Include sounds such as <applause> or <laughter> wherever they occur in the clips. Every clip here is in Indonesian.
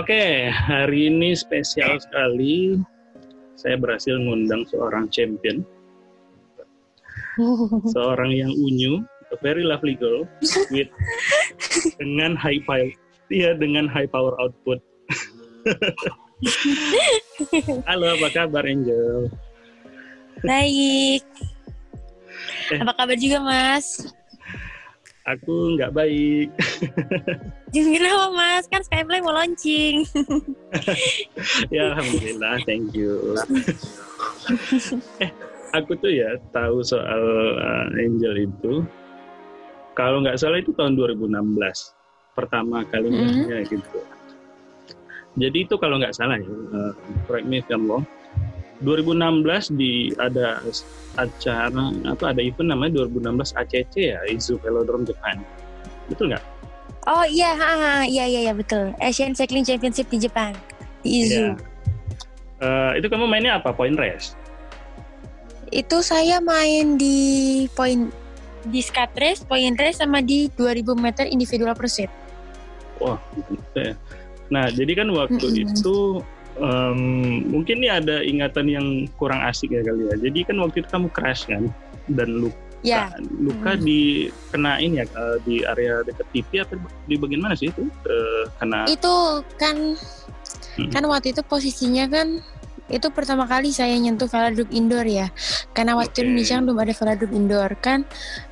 Oke, hari ini spesial sekali. Saya berhasil ngundang seorang champion, seorang yang unyu, a very lovely girl with dengan high power, iya dengan high power output. Halo, apa kabar Angel? Baik. Eh. Apa kabar juga, Mas? Aku nggak baik. Kenapa, Mas? Kan Skyplay mau launching. <laughs> ya, alhamdulillah, thank you. <laughs> eh, aku tuh ya tahu soal uh, Angel itu. Kalau nggak salah itu tahun 2016 pertama kali Mhm. ngeliatnya gitu. Jadi itu kalau nggak salah ya, uh, correct me if I'm wrong. 2016 di ada acara apa ada event namanya 2016 ACC ya Izu Velodrome Japan. Betul nggak? Oh iya, ha, iya, iya, iya, betul. Asian Cycling Championship di Jepang. Di Izu. Iya. Eh, itu kamu mainnya apa? Point race? Itu saya main di point di skat race, point race, sama di 2000 meter individual pursuit. Wah, gitu ya. Nah, jadi kan waktu Mm-mm. itu em, mungkin nih ada ingatan yang kurang asik ya kali ya. Jadi kan waktu itu kamu crash kan dan luka, Ya, luka Mm. di kenain ya eh, di area dekat pipi apa di bagian mana sih itu? Eh, kena itu kan Mm. kan waktu itu posisinya kan itu pertama kali saya nyentuh velodrome indoor ya karena waktu Oke. Indonesia belum ada velodrome indoor kan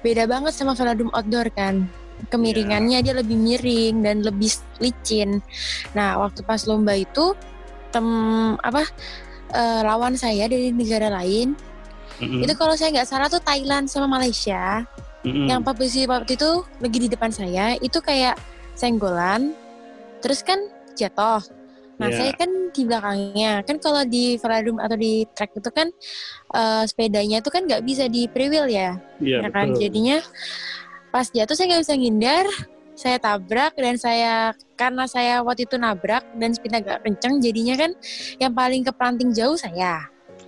beda banget sama velodrome outdoor kan kemiringannya dia lebih miring dan lebih licin nah waktu pas lomba itu tem apa eh, lawan saya dari negara lain Mm-mm. itu kalau saya nggak salah tuh Thailand sama Malaysia Mm-mm. yang posisi waktu itu lagi di depan saya itu kayak senggolan terus kan jatuh nah Iya. saya kan di belakangnya kan kalau di velodrome atau di track itu kan eh, sepedanya itu kan nggak bisa di free wheel ya Iya, ya kan betul. jadinya pas jatuh saya nggak bisa ngindar saya tabrak dan saya karena saya waktu itu nabrak dan speednya agak kenceng jadinya kan yang paling keperanting jauh saya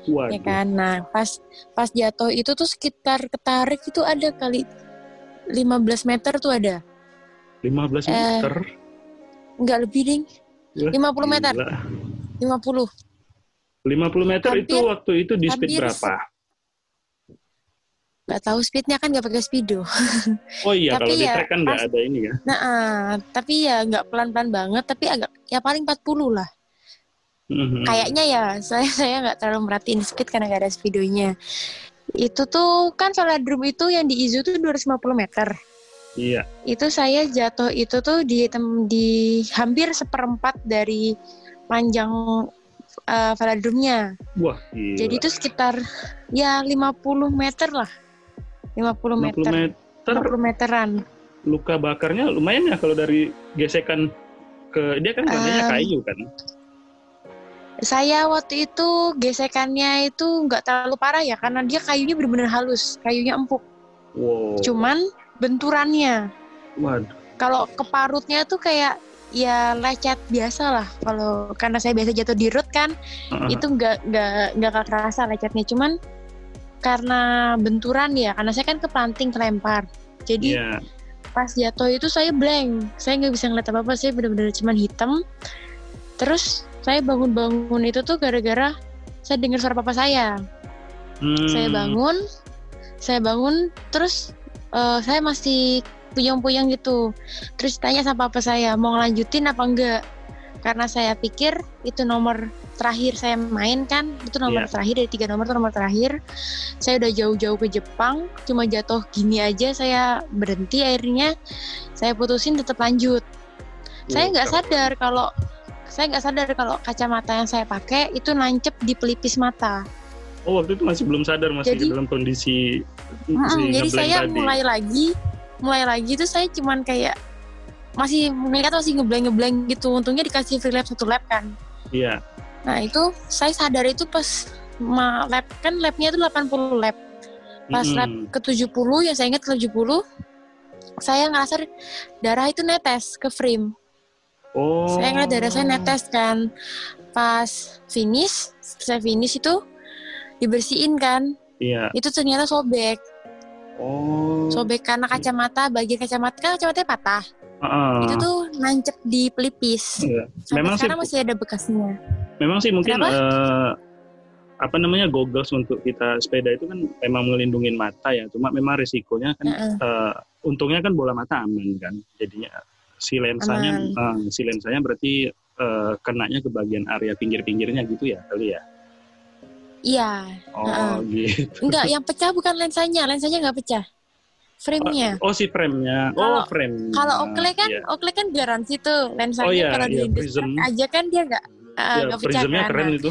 Waduh. ya kan nah pas pas jatuh itu tuh sekitar ketarik itu ada kali 15 meter tuh ada 15 Eh, meter. nggak lebih ding Wah, 50 meter gila. 50 50 meter itu Hampir- waktu itu di speed berapa? nggak tahu speednya kan nggak pakai speedo <laughs> Oh iya, Tapi kalau di ya, track kan nggak pas- ada ini ya. nah ah, tapi ya nggak pelan-pelan banget tapi agak ya paling 40 lah Mhm. kayaknya ya <laughs> saya saya nggak terlalu merhatiin speed karena nggak ada speedonya itu tuh kan velodrome itu yang di Izu tuh 250 meter Iya. itu saya jatuh itu tuh di di hampir seperempat dari panjang uh, velodrome-nya Wah, gila. jadi itu sekitar ya 50 meter lah 50 50 meter meter 50 meteran luka bakarnya lumayan ya kalau dari gesekan ke dia kan badannya Um, kayu kan. Saya waktu itu gesekannya itu nggak terlalu parah ya karena dia kayunya benar-benar halus kayunya empuk Wow. cuman benturannya Waduh. kalau keparutnya tuh kayak ya lecet biasa lah kalau karena saya biasa jatuh di road kan Heeh. itu nggak nggak nggak kerasa lecetnya cuman karena benturan ya karena saya kan kepanting kelempar jadi Iya. pas jatuh itu saya blank saya nggak bisa ngeliat apa apa saya benar-benar cuman hitam terus saya bangun-bangun itu tuh gara-gara saya dengar suara papa saya. Hmm. saya bangun saya bangun terus eh, saya masih puyeng-puyeng gitu. Terus tanya sama papa saya mau ngelanjutin apa enggak? Karena saya pikir itu nomor terakhir saya main kan? Itu nomor Iya. terakhir dari tiga nomor itu nomor terakhir. Saya udah jauh-jauh ke Jepang cuma jatuh gini aja saya berhenti akhirnya. Saya putusin tetap lanjut. Saya nggak Wow. sadar kalau saya nggak sadar kalau kacamata yang saya pakai itu nancep di pelipis mata Oh, waktu itu masih belum sadar masih Jadi- dalam kondisi si jadi saya tadi. mulai lagi, mulai lagi tuh saya cuman kayak masih ngeliat masih ngeblank ngeblank gitu. Untungnya dikasih free lap satu lap kan. Iya. Nah itu saya sadar itu pas ma lap kan lapnya itu 80 lap. Pas Mm-mm. lap ke 70 yang saya ingat ke 70 saya ngerasa darah itu netes ke frame. Oh. Saya ngeliat darah saya netes kan. Pas finish, saya finish itu dibersihin kan. Iya. Itu ternyata sobek. Oh. Sobek karena kacamata, bagian kacamata kan kacamatanya patah. Heeh. itu tuh nancep di pelipis. Iya. Sampai Memang sih sekarang masih ada bekasnya. memang sih mungkin Kenapa? eh, apa namanya goggles untuk kita sepeda itu kan memang melindungi mata ya. Cuma memang risikonya kan Heeh. eh, untungnya kan bola mata aman kan. Jadinya si lensanya eh, si lensanya berarti eh, kenanya ke bagian area pinggir-pinggirnya gitu ya kali ya. Iya. Oh Heeh. gitu. Enggak, yang pecah bukan lensanya. Lensanya nggak pecah. Frame-nya. Oh si frame-nya. Oh frame. Kalau Oakley kan, Iya. Oakley kan garansi tuh lensanya Oh, iya, kalau iya, di prism. aja kan dia nggak ah, Ya, nggak pecah prismnya kan. keren Nah, itu.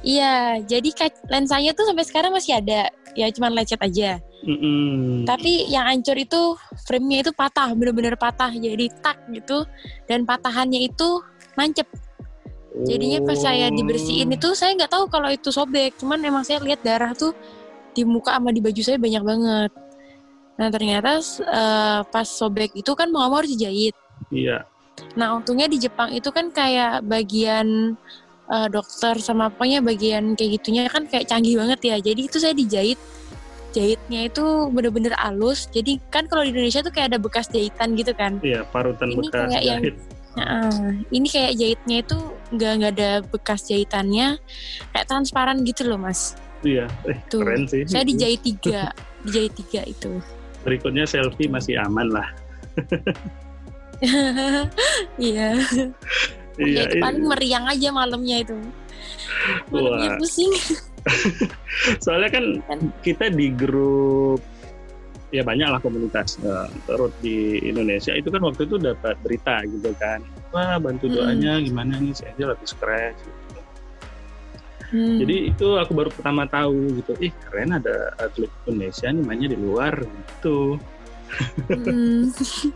Iya, jadi kac- lensanya tuh sampai sekarang masih ada. Ya cuman lecet aja. Mm-mm. Tapi yang hancur itu frame-nya itu patah, bener-bener patah. Jadi tak gitu. Dan patahannya itu nancep. Jadinya pas saya dibersihin Oh. itu saya nggak tahu kalau itu sobek. Cuman emang saya lihat darah tuh di muka sama di baju saya banyak banget. Nah ternyata eh, pas sobek itu kan mau mau harus dijahit. Iya. Nah untungnya di Jepang itu kan kayak bagian eh, dokter sama apanya bagian kayak gitunya kan kayak canggih banget ya. Jadi itu saya dijahit. Jahitnya itu bener-bener halus. Jadi kan kalau di Indonesia tuh kayak ada bekas jahitan gitu kan. Iya, parutan Ini bekas kayak yang- jahit. Nah, ini kayak jahitnya itu nggak nggak ada bekas jahitannya, kayak transparan gitu loh mas. Iya, eh, Tuh, keren sih. Saya dijahit <laughs> tiga, dijahit tiga itu. Berikutnya selfie masih aman lah. <laughs> Iya, Iya, ya itu paling meriang aja malamnya itu. Malamnya Wah. pusing. <laughs> soalnya kan Kan. kita di grup ya banyak lah komunitas eh, road di Indonesia itu kan waktu itu dapat berita gitu kan wah bantu Mm-mm. doanya gimana nih si Angel habis crash gitu. Hmm. jadi itu aku baru pertama tahu gitu ih keren ada atlet Indonesia nih mainnya di luar gitu Hmm. <laughs>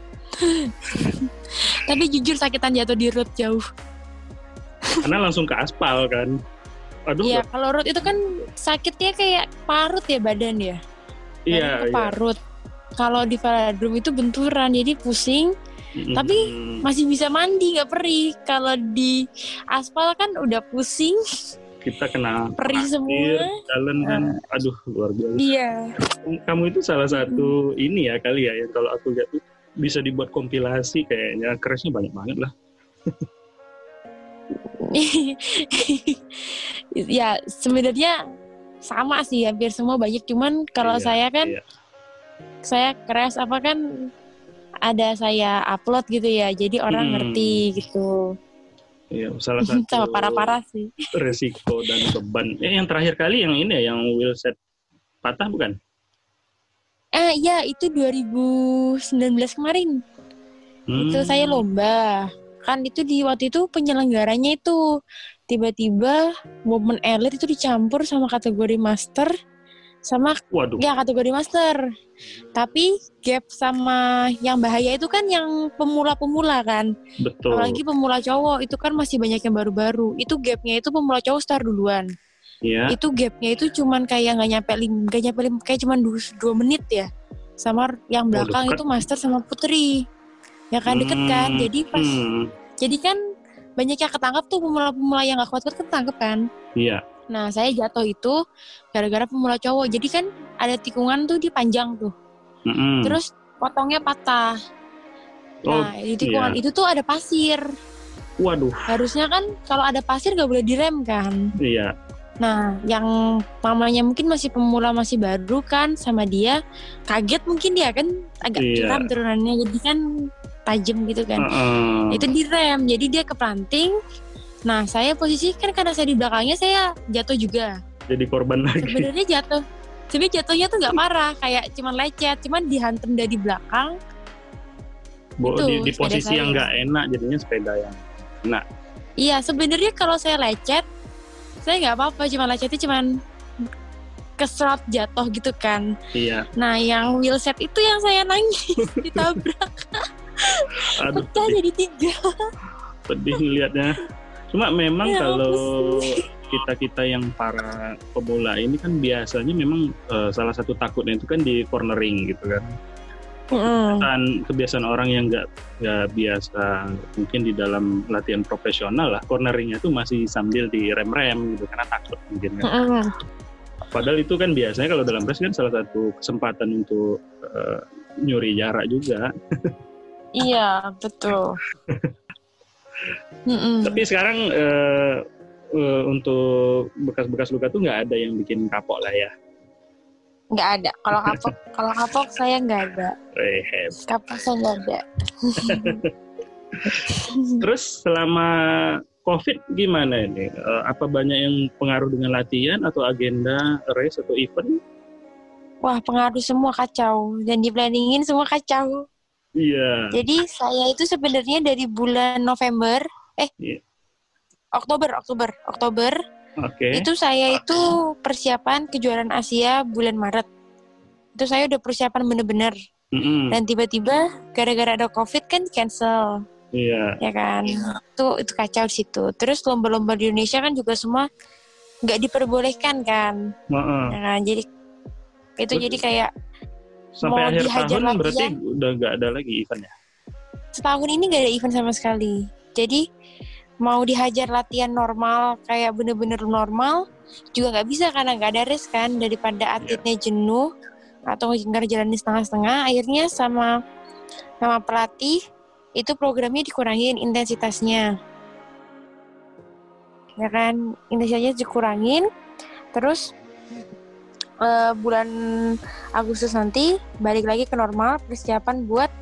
Tapi jujur sakitan jatuh di road jauh. karena langsung ke aspal kan aduh Iya, kalau road itu kan sakitnya kayak parut ya badan ya. iya ke iya. parut. Kalau di velodrome itu benturan, jadi pusing. Mm-mm. tapi masih bisa mandi nggak perih. Kalau di aspal kan udah pusing. Kita kena perih parkir, semua. jalan kan. Aduh luar biasa. Iya. Kamu itu salah satu ini ya kali ya, ya kalau aku lihat bisa dibuat kompilasi kayaknya. Crashnya banyak banget lah <laughs> ya sebenarnya sama sih hampir semua banyak cuman kalau Iya, saya kan iya. saya crash apa kan ada saya upload gitu ya jadi orang Hmm. ngerti gitu Iya, salah <laughs> satu sama parah-parah sih resiko dan beban. Eh, yang terakhir kali yang ini ya, yang wheelset patah bukan? eh ya itu 2019 kemarin itu Hmm. saya lomba kan itu di waktu itu penyelenggaranya itu tiba-tiba momen elit itu dicampur sama kategori master sama Waduh, ya kategori master. Tapi gap sama yang bahaya itu kan yang pemula-pemula kan. Betul. apalagi pemula cowok itu kan masih banyak yang baru-baru. Itu gapnya itu pemula cowok start duluan. Iya. itu gapnya itu cuman kayak nggak nyampe lim nggak nyampe lim kayak cuman dua, dua menit ya. Sama yang Waduh, belakang kan- itu master sama putri. Ya kan deket kan? Hmm, jadi pas hmm, jadi kan banyak yang ketangkap tuh pemula-pemula yang gak kuat-kuat ketangkep kan. Iya. Nah saya jatuh itu gara-gara pemula cowok. Jadi kan ada tikungan tuh di panjang tuh. Mm-mm. Terus potongnya patah. Oh, Nah di tikungan itu tuh ada pasir. waduh, Harusnya kan kalau ada pasir gak boleh direm kan. iya. Nah yang mamanya mungkin masih pemula masih baru kan sama dia kaget mungkin dia kan agak Iya. curam turunannya jadi kan tajam gitu kan. Heeh. itu direm jadi dia keplanting nah saya posisi kan karena saya di belakangnya saya jatuh juga Jadi korban lagi. sebenarnya jatuh sebenarnya jatuhnya tuh nggak parah kayak cuman lecet cuman dihantem dari belakang Bo- itu, di, di posisi saya. yang nggak enak jadinya sepeda yang iya sebenarnya kalau saya lecet saya nggak apa-apa cuma lecetnya cuman keserot jatuh gitu kan iya. nah yang wheelset itu yang saya nangis <laughs> ditabrak <laughs> Aduh, pecah jadi tiga. Pedih ngeliatnya. Cuma memang Ya, kalau kita-kita yang para pemula ini kan biasanya memang eh, salah satu takutnya itu kan di cornering gitu kan. Kebiasaan kebiasaan orang yang nggak nggak biasa mungkin di dalam latihan profesional lah corneringnya tuh masih sambil di rem rem gitu karena takut mungkin kan. Padahal itu kan biasanya kalau dalam race kan salah satu kesempatan untuk eh, nyuri jarak juga <laughs> iya betul. <laughs> Tapi sekarang eh, eh, untuk bekas-bekas luka tuh nggak ada yang bikin kapok lah ya. nggak ada kalau <laughs> kapok kalau kapok saya nggak ada Eh, heb. kapok saya nggak ada <laughs> Terus selama COVID gimana ini? Eh, apa banyak yang pengaruh dengan latihan atau agenda race atau event? wah pengaruh semua kacau dan di planningin semua kacau Iya. jadi saya itu sebenarnya dari bulan November eh Iya. Oktober Oktober Oktober Oke. itu saya itu persiapan kejuaraan Asia bulan Maret itu saya udah persiapan bener-bener Mm-mm. dan tiba-tiba gara-gara ada covid kan cancel Iya. ya kan itu itu kacau di situ terus lomba-lomba di Indonesia kan juga semua nggak diperbolehkan kan Heeh. ya kan? jadi itu Betul. jadi kayak Sampai Mau akhir dihajar tahun berarti latihan. udah nggak ada lagi eventnya. setahun ini nggak ada event sama sekali jadi mau dihajar latihan normal kayak bener-bener normal juga nggak bisa karena nggak ada race kan daripada atletnya jenuh atau ngerjalanin setengah-setengah akhirnya sama sama pelatih itu programnya dikurangin intensitasnya ya kan intensitasnya dikurangin terus eh, bulan Agustus nanti balik lagi ke normal persiapan buat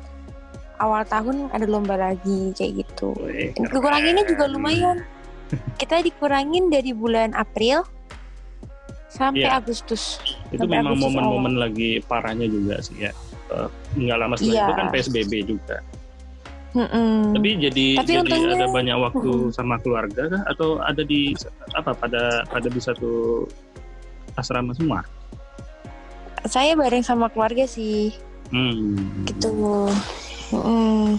awal tahun ada lomba lagi kayak gitu Wih, kekuranginnya juga lumayan <laughs> kita dikurangin dari bulan April sampai Iya. Agustus Itu Sampai memang momen-momen lagi parahnya juga sih ya. Eh, nggak lama setelah Iya. itu kan PSBB juga. Mm-mm. Tapi jadi Tapi jadi untungnya- ada banyak waktu sama keluarga kah? atau ada di apa pada pada di satu asrama semua? Saya bareng sama keluarga sih Hmm. gitu Mm-mm.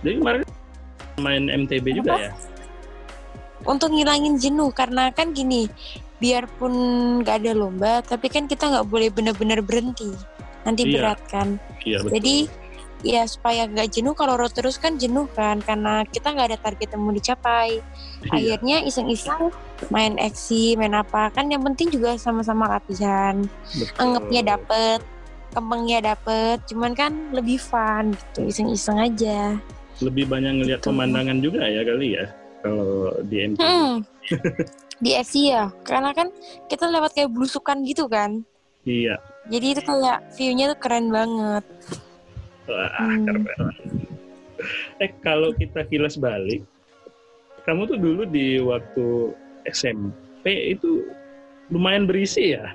Jadi kemarin main MTB juga Apa? ya? untuk ngilangin jenuh karena kan gini biarpun nggak ada lomba tapi kan kita nggak boleh benar-benar berhenti nanti Iya. berat kan Iya betul. jadi ya supaya nggak jenuh kalau road terus kan jenuh kan karena kita nggak ada target yang mau dicapai Iya. akhirnya iseng-iseng main eksi main apa kan yang penting juga sama-sama latihan Betul. anggapnya dapet kembangnya dapet cuman kan lebih fun gitu iseng-iseng aja Lebih banyak ngelihat Betul. pemandangan juga ya kali ya kalau di MTB. hmm. <laughs> di eksi ya karena kan kita lewat kayak blusukan gitu kan Iya. jadi itu kayak view-nya tuh keren banget Wah, Hmm. keren. <laughs> Eh kalau kita kilas balik, kamu tuh dulu di waktu SMP itu lumayan berisi ya?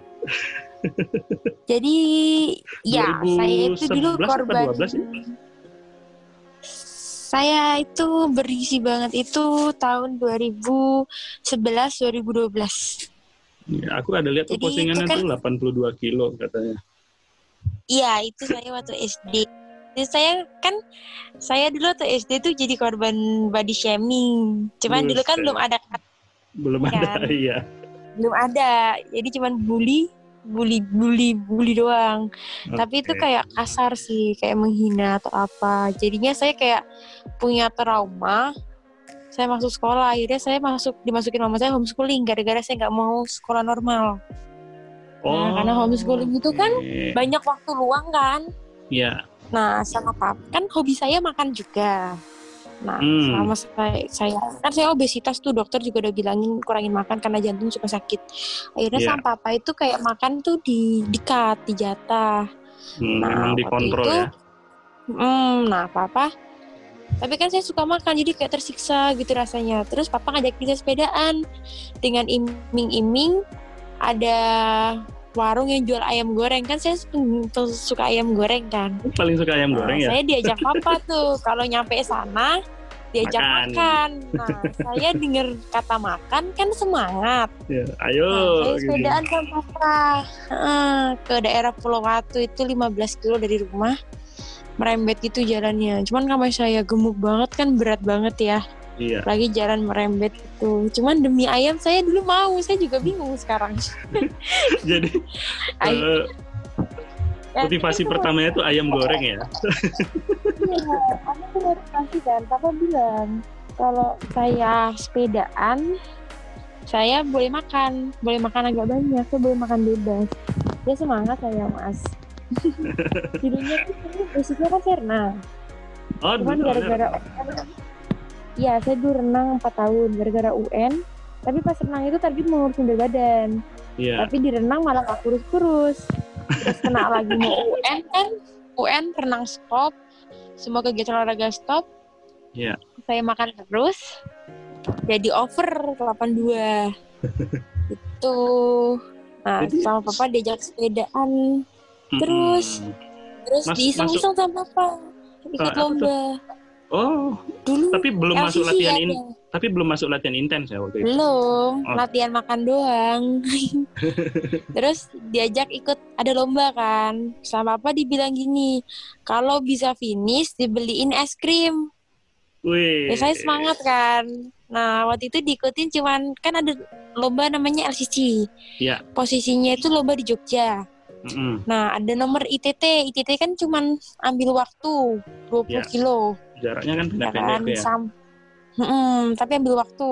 <laughs> jadi ya saya itu dulu 2011 apa korban 12 ya? saya itu berisi banget itu tahun 2011 2012 Ya, aku ada lihat tuh postingannya itu kan- tuh 82 kilo katanya. Iya, itu saya waktu SD. Jadi saya kan saya dulu waktu SD tuh jadi korban body shaming. Cuman dulu kan Buset. belum ada Belum ada, Kan. iya. belum ada. Jadi cuman bully, bully, bully, bully doang. Tapi itu kayak kasar sih, kayak menghina atau apa. Jadinya saya kayak punya trauma. Saya masuk sekolah, akhirnya saya masuk dimasukin mama saya homeschooling gara-gara saya nggak mau sekolah normal. Nah, karena homeschooling itu kan. Banyak waktu luang kan. Iya. Nah, sama pap kan hobi saya makan juga. Nah, Hmm. selama saya, saya kan saya obesitas tuh dokter juga udah bilangin kurangin makan karena jantung suka sakit. Akhirnya Iya. sama papa itu kayak makan tuh di dikat, dijatah. Hmm, Nah, memang dikontrol itu- ya. Hmm, nah papa tapi kan saya suka makan jadi kayak tersiksa gitu rasanya. Terus papa ngajak kita sepedaan dengan iming-iming ada warung yang jual ayam goreng kan saya su- suka ayam goreng kan. Paling suka ayam Nah, goreng ya? Saya diajak papa tuh kalau nyampe sana diajak Makan. makan. Nah, saya denger kata makan kan semangat. Ya, Ayo. Nah, saya sepedaan sama papa ke daerah Pulau Watu itu 15 kilo dari rumah. Merembet gitu jalannya. Cuman kamar saya gemuk banget kan berat banget ya. Iya. Lagi jalan merembet itu. Cuman demi ayam saya dulu mau. Saya juga bingung sekarang. <laughs> Jadi Ya, motivasi itu pertamanya tuh ayam goreng ya. Iya, aku tuh motivasi kan. Papa bilang kalau saya sepedaan, saya boleh makan, boleh makan agak banyak, saya boleh makan bebas. Dia semangat saya mas. <laughs> Jadinya tuh basicnya kan Verna. Oh, Cuman gara-gara Iya, saya dulu renang 4 tahun gara-gara UN. Tapi pas renang itu tadi mau ngurusin berat badan. Iya. Tapi di renang malah gak kurus-kurus. Terus kena <laughs> lagi mau UN kan. UN renang stop. Semua kegiatan olahraga stop. Iya. Saya makan terus. Jadi over 82. <laughs> itu. Nah, Jadi- sama papa diajak sepedaan. Terus? Mm-mm. Terus diiseng-iseng sama papa. Ikut Ah, tuh? Oh, Dulu tapi belum masuk LCC latihan ada. in, tapi belum masuk latihan intens ya waktu itu. Belum, Oh. latihan makan doang. <laughs> Terus diajak ikut ada lomba kan. Sama apa dibilang gini, kalau bisa finish dibeliin es krim. Wih. Ya saya semangat kan. Nah, waktu itu diikutin cuman kan ada lomba namanya LCC. Iya. Posisinya itu lomba di Jogja. Mm-mm. Nah, ada nomor ITT. ITT kan cuman ambil waktu 20 Iya. kilo. Jaraknya kan ya pendek-pendek kan tuh ya. Sam- Mm-mm, tapi ambil waktu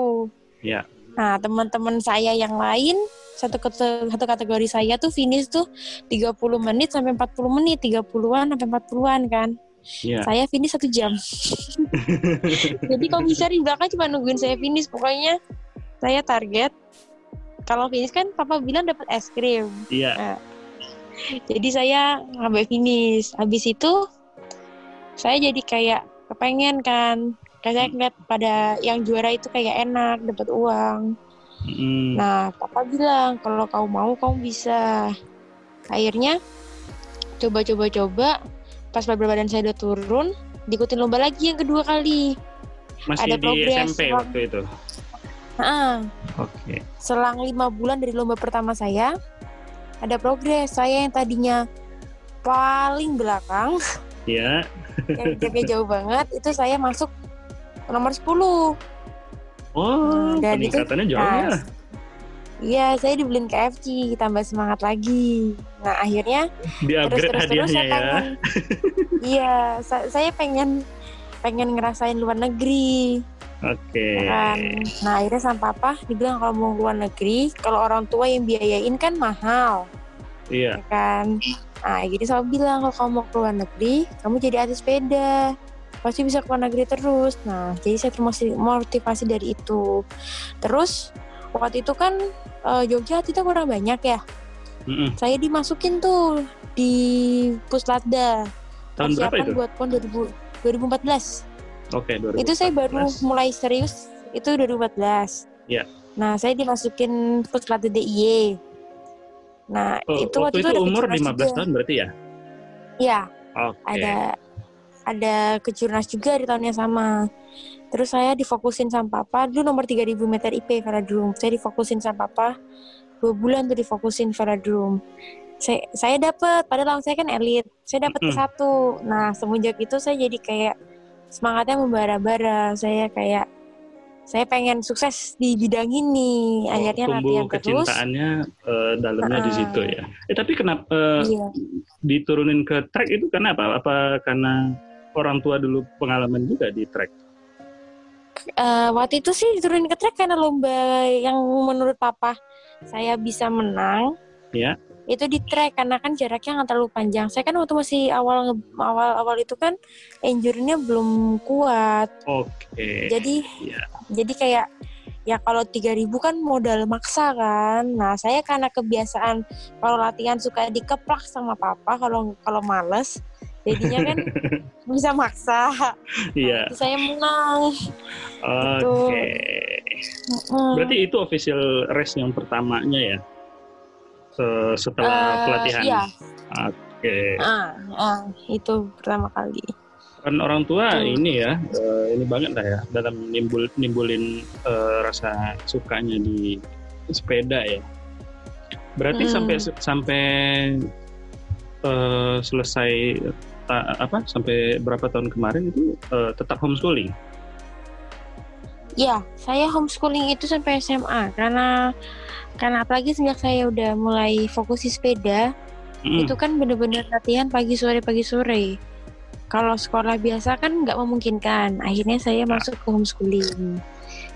Iya. nah teman-teman saya yang lain satu satu kategori saya tuh finish tuh 30 menit sampai 40 menit 30-an sampai 40-an kan Iya. saya finish satu jam <laughs> jadi komisar di belakang cuma nungguin saya finish pokoknya saya target kalau finish kan papa bilang dapat es krim Iya. Jadi saya sampai finish habis itu saya jadi kayak kepengen kan kayak saya ngeliat pada yang juara itu kayak enak dapat uang Mm-mm. nah papa bilang kalau kamu mau kamu bisa akhirnya coba-coba-coba pas berat badan saya udah turun diikutin lomba lagi yang kedua kali Masih ada di progres, SMP Bang. waktu itu. Heeh. Oke. selang lima bulan dari lomba pertama saya ada progres saya yang tadinya paling belakang Iya. <laughs> yang gapnya jauh banget itu saya masuk nomor 10 Oh, dan itu- peningkatannya jauh nah, ya. Iya, saya dibeliin KFC, tambah semangat lagi. Nah, akhirnya Di upgrade terus-terus terus hadiahnya saya ya. pengen, <laughs> iya, sa- saya pengen pengen ngerasain luar negeri, Oke. kan. Nah, akhirnya sama papa dibilang kalau mau luar negeri, kalau orang tua yang biayain kan mahal, Iya. ya kan. Nah, jadi saya bilang kalau kamu mau ke luar negeri, kamu jadi artis sepeda, pasti bisa ke luar negeri terus. Nah, jadi saya termotivasi motivasi dari itu. Terus waktu itu kan eh, Jogja kita kurang banyak ya. Mm-mm. Saya dimasukin tuh di Puslatda. Tahun berapa itu? buat PON 2000 2014. Oke, 2014. Itu saya baru mulai serius itu 2014. Iya. Nah, saya dimasukin Puslatda DIY. Nah, Oh, itu waktu itu ada umur kejurnas 15 juga. tahun berarti ya? Iya, Oke. ada ada kejurnas juga di tahun yang sama. Terus saya difokusin sama papa, dulu nomor 3000 meter IP velodrome. Saya difokusin sama papa, dua bulan tuh difokusin velodrome. Saya, saya dapat, padahal lawan saya kan elit. Saya dapat ke Mm-mm. satu. Nah, semenjak itu saya jadi kayak semangatnya membara-bara. Saya kayak saya pengen sukses di bidang ini. Oh, Akhirnya tumbuh latihan terus. kecintaannya eh, dalamnya di Heeh. situ ya. Eh tapi kenapa eh, Iya. diturunin ke track itu karena apa? Apa karena orang tua dulu pengalaman juga di track? Eh, waktu itu sih diturunin ke track karena lomba yang menurut papa saya bisa menang. Ya. Itu di track karena kan jaraknya nggak terlalu panjang. Saya kan waktu masih awal awal awal itu kan injury-nya belum kuat. Oke. Jadi Iya. jadi kayak ya kalau 3000 kan modal maksa kan. Nah, saya karena kebiasaan kalau latihan suka dikeplak sama papa kalau kalau males jadinya kan <laughs> bisa maksa. Iya. Terus saya menang. Oke. Mm. Berarti itu official race yang pertamanya ya? Se- Setelah Eh, pelatihan. Iya, Oke. ah, ah, itu pertama kali. Kan orang tua Hmm. ini ya, eh, ini banget lah ya dalam nimbul nimbulin eh, rasa sukanya di sepeda ya. Berarti Hmm. sampai sampai eh, selesai ta- apa sampai berapa tahun kemarin itu eh, tetap homeschooling. Ya, saya homeschooling itu sampai SMA karena karena apalagi sejak saya udah mulai fokus di sepeda, Mm. itu kan bener-bener latihan pagi sore pagi sore. Kalau sekolah biasa kan nggak memungkinkan. Akhirnya saya Nah. masuk ke homeschooling,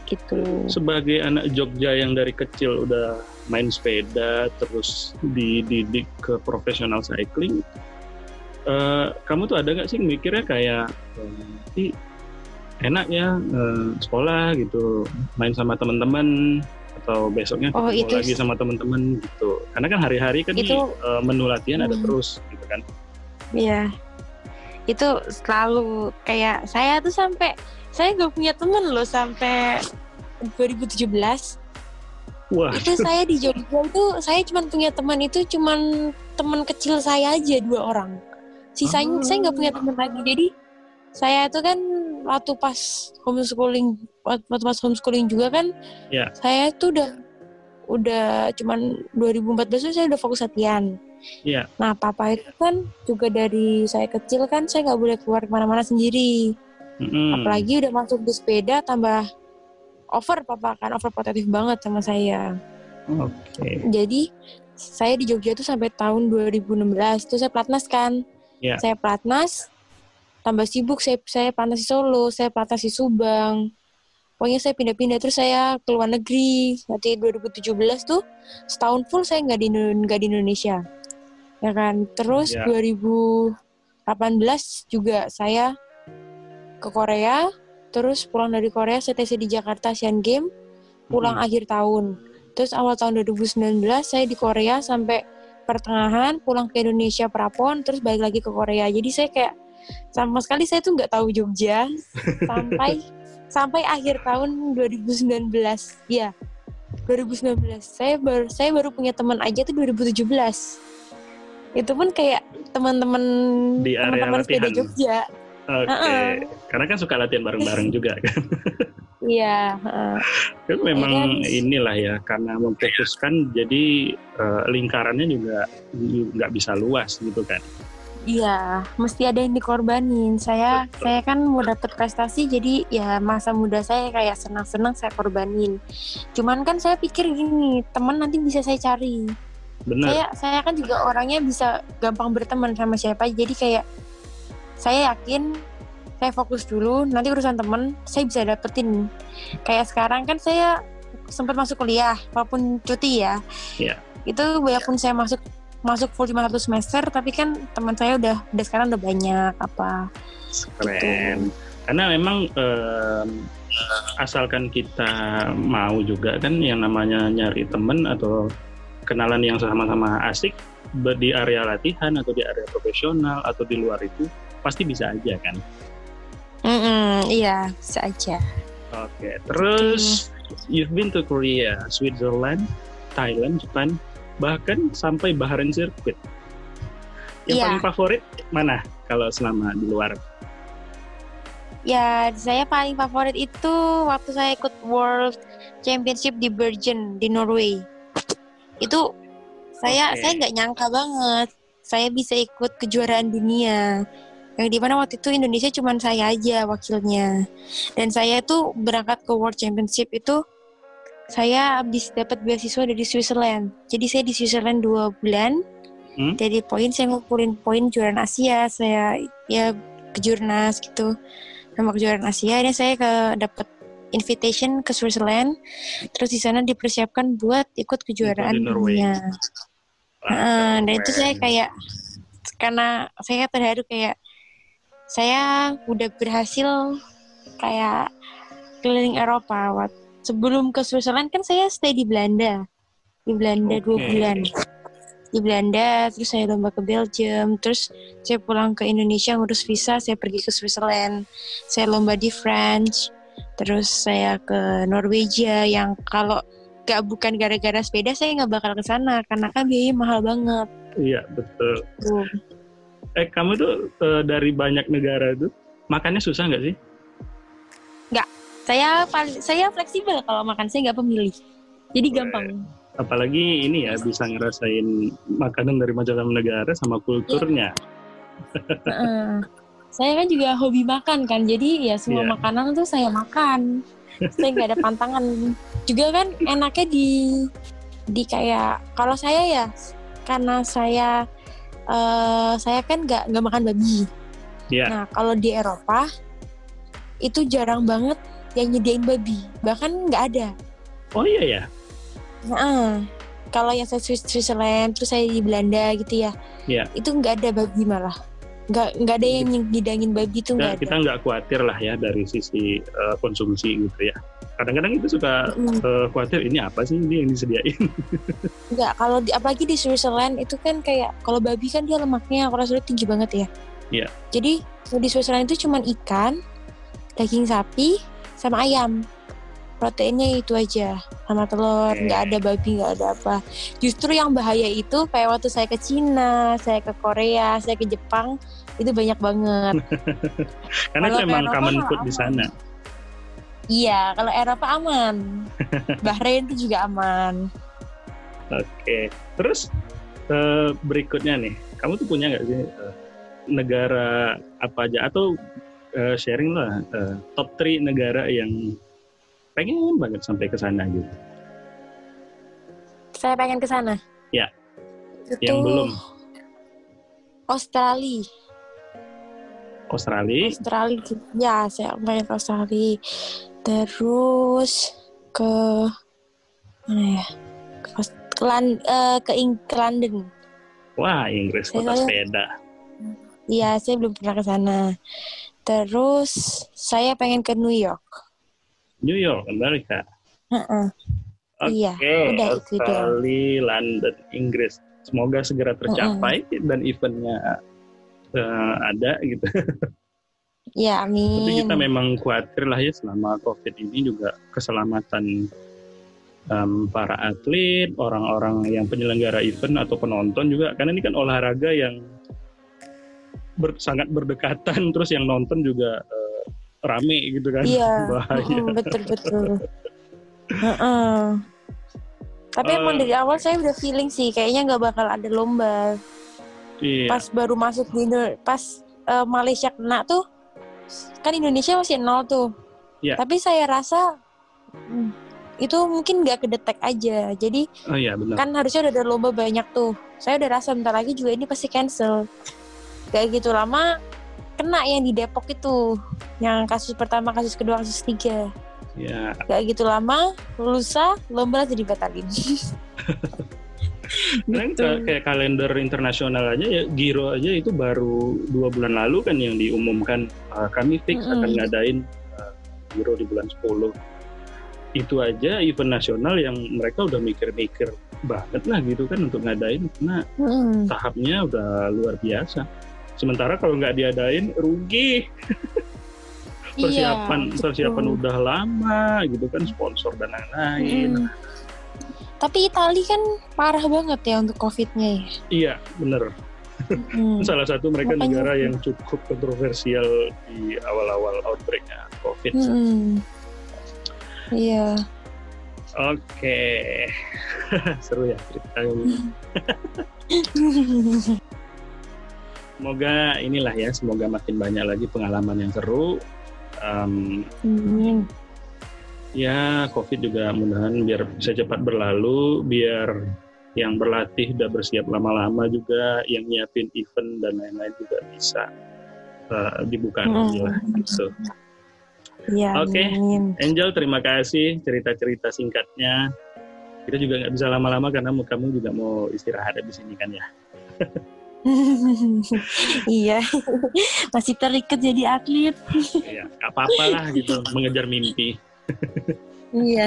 gitu. Sebagai anak Jogja yang dari kecil udah main sepeda terus dididik ke profesional cycling, uh, kamu tuh ada nggak sih mikirnya kayak uh, enak ya uh, sekolah gitu main sama teman-teman atau besoknya oh, ketemu itu... lagi sama teman-teman gitu karena kan hari-hari kan itu... uh, menu latihan hmm. ada terus gitu kan iya itu selalu kayak saya tuh sampai saya gak punya temen loh sampai 2017 Wah. itu saya di Jogja itu saya cuma punya teman itu cuma teman kecil saya aja dua orang sisanya oh. saya nggak punya teman lagi jadi saya itu kan waktu pas homeschooling waktu pas homeschooling juga kan yeah. saya tuh udah udah cuman 2014 saya udah fokus latihan. Iya. Nah papa itu kan juga dari saya kecil kan saya nggak boleh keluar ke mana-mana sendiri. Mm-hmm. Apalagi udah masuk di sepeda tambah over papa kan over protektif banget sama saya. Okay. Jadi saya di Jogja tuh sampai tahun 2016 tuh saya pelatnas kan. Yeah. Saya pelatnas tambah sibuk saya saya panas di Solo saya panas di Subang. Pokoknya saya pindah-pindah terus saya ke luar negeri. Nanti 2017 tuh setahun full saya nggak di nggak di Indonesia. Ya kan? Terus yeah. 2018 juga saya ke Korea terus pulang dari Korea saya tes di Jakarta Asian Game pulang hmm. akhir tahun. Terus awal tahun 2019 saya di Korea sampai pertengahan pulang ke Indonesia prapon terus balik lagi ke Korea. Jadi saya kayak sama sekali saya tuh nggak tahu Jogja <laughs> sampai sampai akhir tahun 2019 ya 2019 saya baru saya baru punya teman aja tuh 2017 itu pun kayak teman-teman teman-teman sepeda Jogja Oke, okay. uh -uh. karena kan suka latihan bareng-bareng juga kan. <laughs> Iya. Uh, kan memang kan? inilah ya, karena memfokuskan jadi uh, lingkarannya juga nggak bisa luas gitu kan. Iya, mesti ada yang dikorbanin. Saya Betul. saya kan mau dapet prestasi jadi ya masa muda saya kayak senang-senang saya korbanin. Cuman kan saya pikir gini, teman nanti bisa saya cari. Benar. Saya saya kan juga orangnya bisa gampang berteman sama siapa. Jadi kayak saya yakin saya fokus dulu, nanti urusan teman saya bisa dapetin. Kayak sekarang kan saya sempat masuk kuliah walaupun cuti ya. Iya. Itu walaupun saya masuk masuk full cuma satu semester tapi kan teman saya udah udah sekarang udah banyak apa keren gitu. karena memang um, asalkan kita mau juga kan yang namanya nyari temen atau kenalan yang sama-sama asik di area latihan atau di area profesional atau di luar itu pasti bisa aja kan mm -mm, iya bisa aja oke okay. terus okay. you've been to Korea Switzerland Thailand Japan bahkan sampai Bahrain Circuit. Yang yeah. paling favorit mana kalau selama di luar? Ya, saya paling favorit itu waktu saya ikut World Championship di Bergen di Norway. Itu saya okay. saya nggak nyangka banget saya bisa ikut kejuaraan dunia yang di mana waktu itu Indonesia cuma saya aja wakilnya dan saya tuh berangkat ke World Championship itu saya habis dapat beasiswa dari Switzerland. Jadi saya di Switzerland dua bulan. Hmm? Dari poin saya ngumpulin poin kejuaraan Asia. Saya ya kejurnas gitu. Nama kejuaraan Asia ini saya ke dapat invitation ke Switzerland. Terus di sana dipersiapkan buat ikut kejuaraan dunia. Nah, dan itu saya kayak karena saya terharu kayak saya udah berhasil kayak keliling Eropa waktu sebelum ke Switzerland kan saya stay di Belanda. Di Belanda okay. dua bulan. Di Belanda terus saya lomba ke Belgium terus saya pulang ke Indonesia ngurus visa saya pergi ke Switzerland. Saya lomba di French terus saya ke Norwegia yang kalau gak bukan gara-gara sepeda saya nggak bakal ke sana karena kan biaya mahal banget. Iya betul. Tuh. eh kamu tuh uh, dari banyak negara tuh makannya susah nggak sih? Nggak saya paling saya fleksibel kalau makan saya nggak pemilih. Jadi gampang. Apalagi ini ya bisa ngerasain makanan dari macam negara sama kulturnya. <laughs> Uh, saya kan juga hobi makan kan jadi ya semua yeah. makanan tuh saya makan. Saya nggak ada pantangan. Juga kan enaknya di di kayak kalau saya ya karena saya uh, saya kan nggak nggak makan babi. Yeah. nah kalau di Eropa itu jarang banget yang nyediain babi bahkan nggak ada oh iya ya nah kalau yang saya Swiss Switzerland terus saya di Belanda gitu ya yeah. itu nggak ada babi malah nggak nggak ada yang ngidangin babi tuh nggak kita nggak khawatir lah ya dari sisi eh, konsumsi gitu ya. Kadang-kadang itu suka Mm-mm. eh, khawatir ini apa sih ini yang disediain. <laughs> nggak kalau di, apalagi di Switzerland itu kan kayak kalau babi kan dia lemaknya kolesterol tinggi banget ya Iya. jadi di Switzerland itu cuman ikan daging sapi sama ayam. Proteinnya itu aja sama telur nggak ada babi nggak ada apa. Justru yang bahaya itu kayak waktu saya ke Cina saya ke Korea saya ke Jepang itu banyak banget. <laughs> Karena itu Kalau emang Eropa common food di sana. iya kalau Eropa aman. <laughs> Bahrain itu juga aman. Oke. Terus eh, berikutnya nih, kamu tuh punya nggak sih eh, negara apa aja? Atau eh, sharing lah eh, top 3 negara yang pengen banget sampai ke sana gitu. saya pengen ke sana Ya. itu Yang belum. Australia Australia, Australia ya saya pengen ke Australia terus ke mana ya ke, ke, eh, ke, Ing- ke London wah Inggris kota Saya- sepeda. iya saya belum pernah ke sana terus saya pengen ke New York New York, Amerika. Heeh. Oke, Iya, udah itu doang. Australia, London, Inggris. Semoga segera tercapai dan eventnya eh, ada gitu. ya Tapi amin kita memang khawatir lah ya selama COVID ini juga keselamatan em, para atlet, orang-orang yang penyelenggara event atau penonton juga. Karena ini kan olahraga yang ber- sangat berdekatan, <laughs> terus yang nonton juga eh, rame gitu kan. iya <laughs> Bahaya. Mm, betul betul Heeh. tapi emang Eh. dari awal saya udah feeling sih kayaknya nggak bakal ada lomba Iya. pas baru masuk di pas eh, Malaysia kena tuh kan Indonesia masih nol tuh Iya. tapi saya rasa hmm, itu mungkin nggak kedetek aja jadi Oh iya benar. kan harusnya udah ada lomba banyak tuh saya udah rasa bentar lagi juga ini pasti cancel kayak gitu lama kena yang di Depok itu yang kasus pertama kasus kedua kasus tiga. Ya, gak gitu lama lusa lomba jadi batalin. <laughs> Kan Gitu. ka- kayak kalender internasional aja ya Giro aja itu baru dua bulan lalu kan yang diumumkan. Uh, kami fix Mm-mm. akan ngadain uh, Giro di bulan 10 itu aja event nasional yang mereka udah mikir-mikir banget lah gitu kan untuk ngadain. Karena Mm-mm. tahapnya udah luar biasa sementara kalau nggak diadain rugi <laughs> persiapan Iya, betul. persiapan udah lama gitu kan sponsor dan lain-lain Mm. Tapi Itali kan parah banget ya untuk COVID-nya ya. iya bener Hmm. <laughs> salah satu mereka Makanya- negara yang cukup kontroversial di awal-awal outbreaknya COVID. Mm-mm. Iya. Oke, <laughs> seru ya ceritanya. Semoga inilah ya, semoga makin banyak lagi pengalaman yang seru. Em, Amin. ya, COVID juga mudahan biar bisa cepat berlalu, biar yang berlatih udah bersiap lama-lama juga, yang nyiapin event dan lain-lain juga bisa eh, dibuka Hmm. lagi lah gitu. Iya. Oke. amin. Angel, terima kasih cerita-cerita singkatnya. Kita juga nggak bisa lama-lama karena kamu juga mau istirahat di sini kan ya. <laughs> <laughs> iya. Masih terikat jadi atlet. Iya, nggak apa-apa lah gitu, mengejar mimpi. Iya.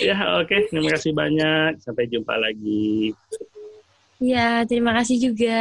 Ya, oke, terima kasih banyak. Sampai jumpa lagi. Iya, terima kasih juga.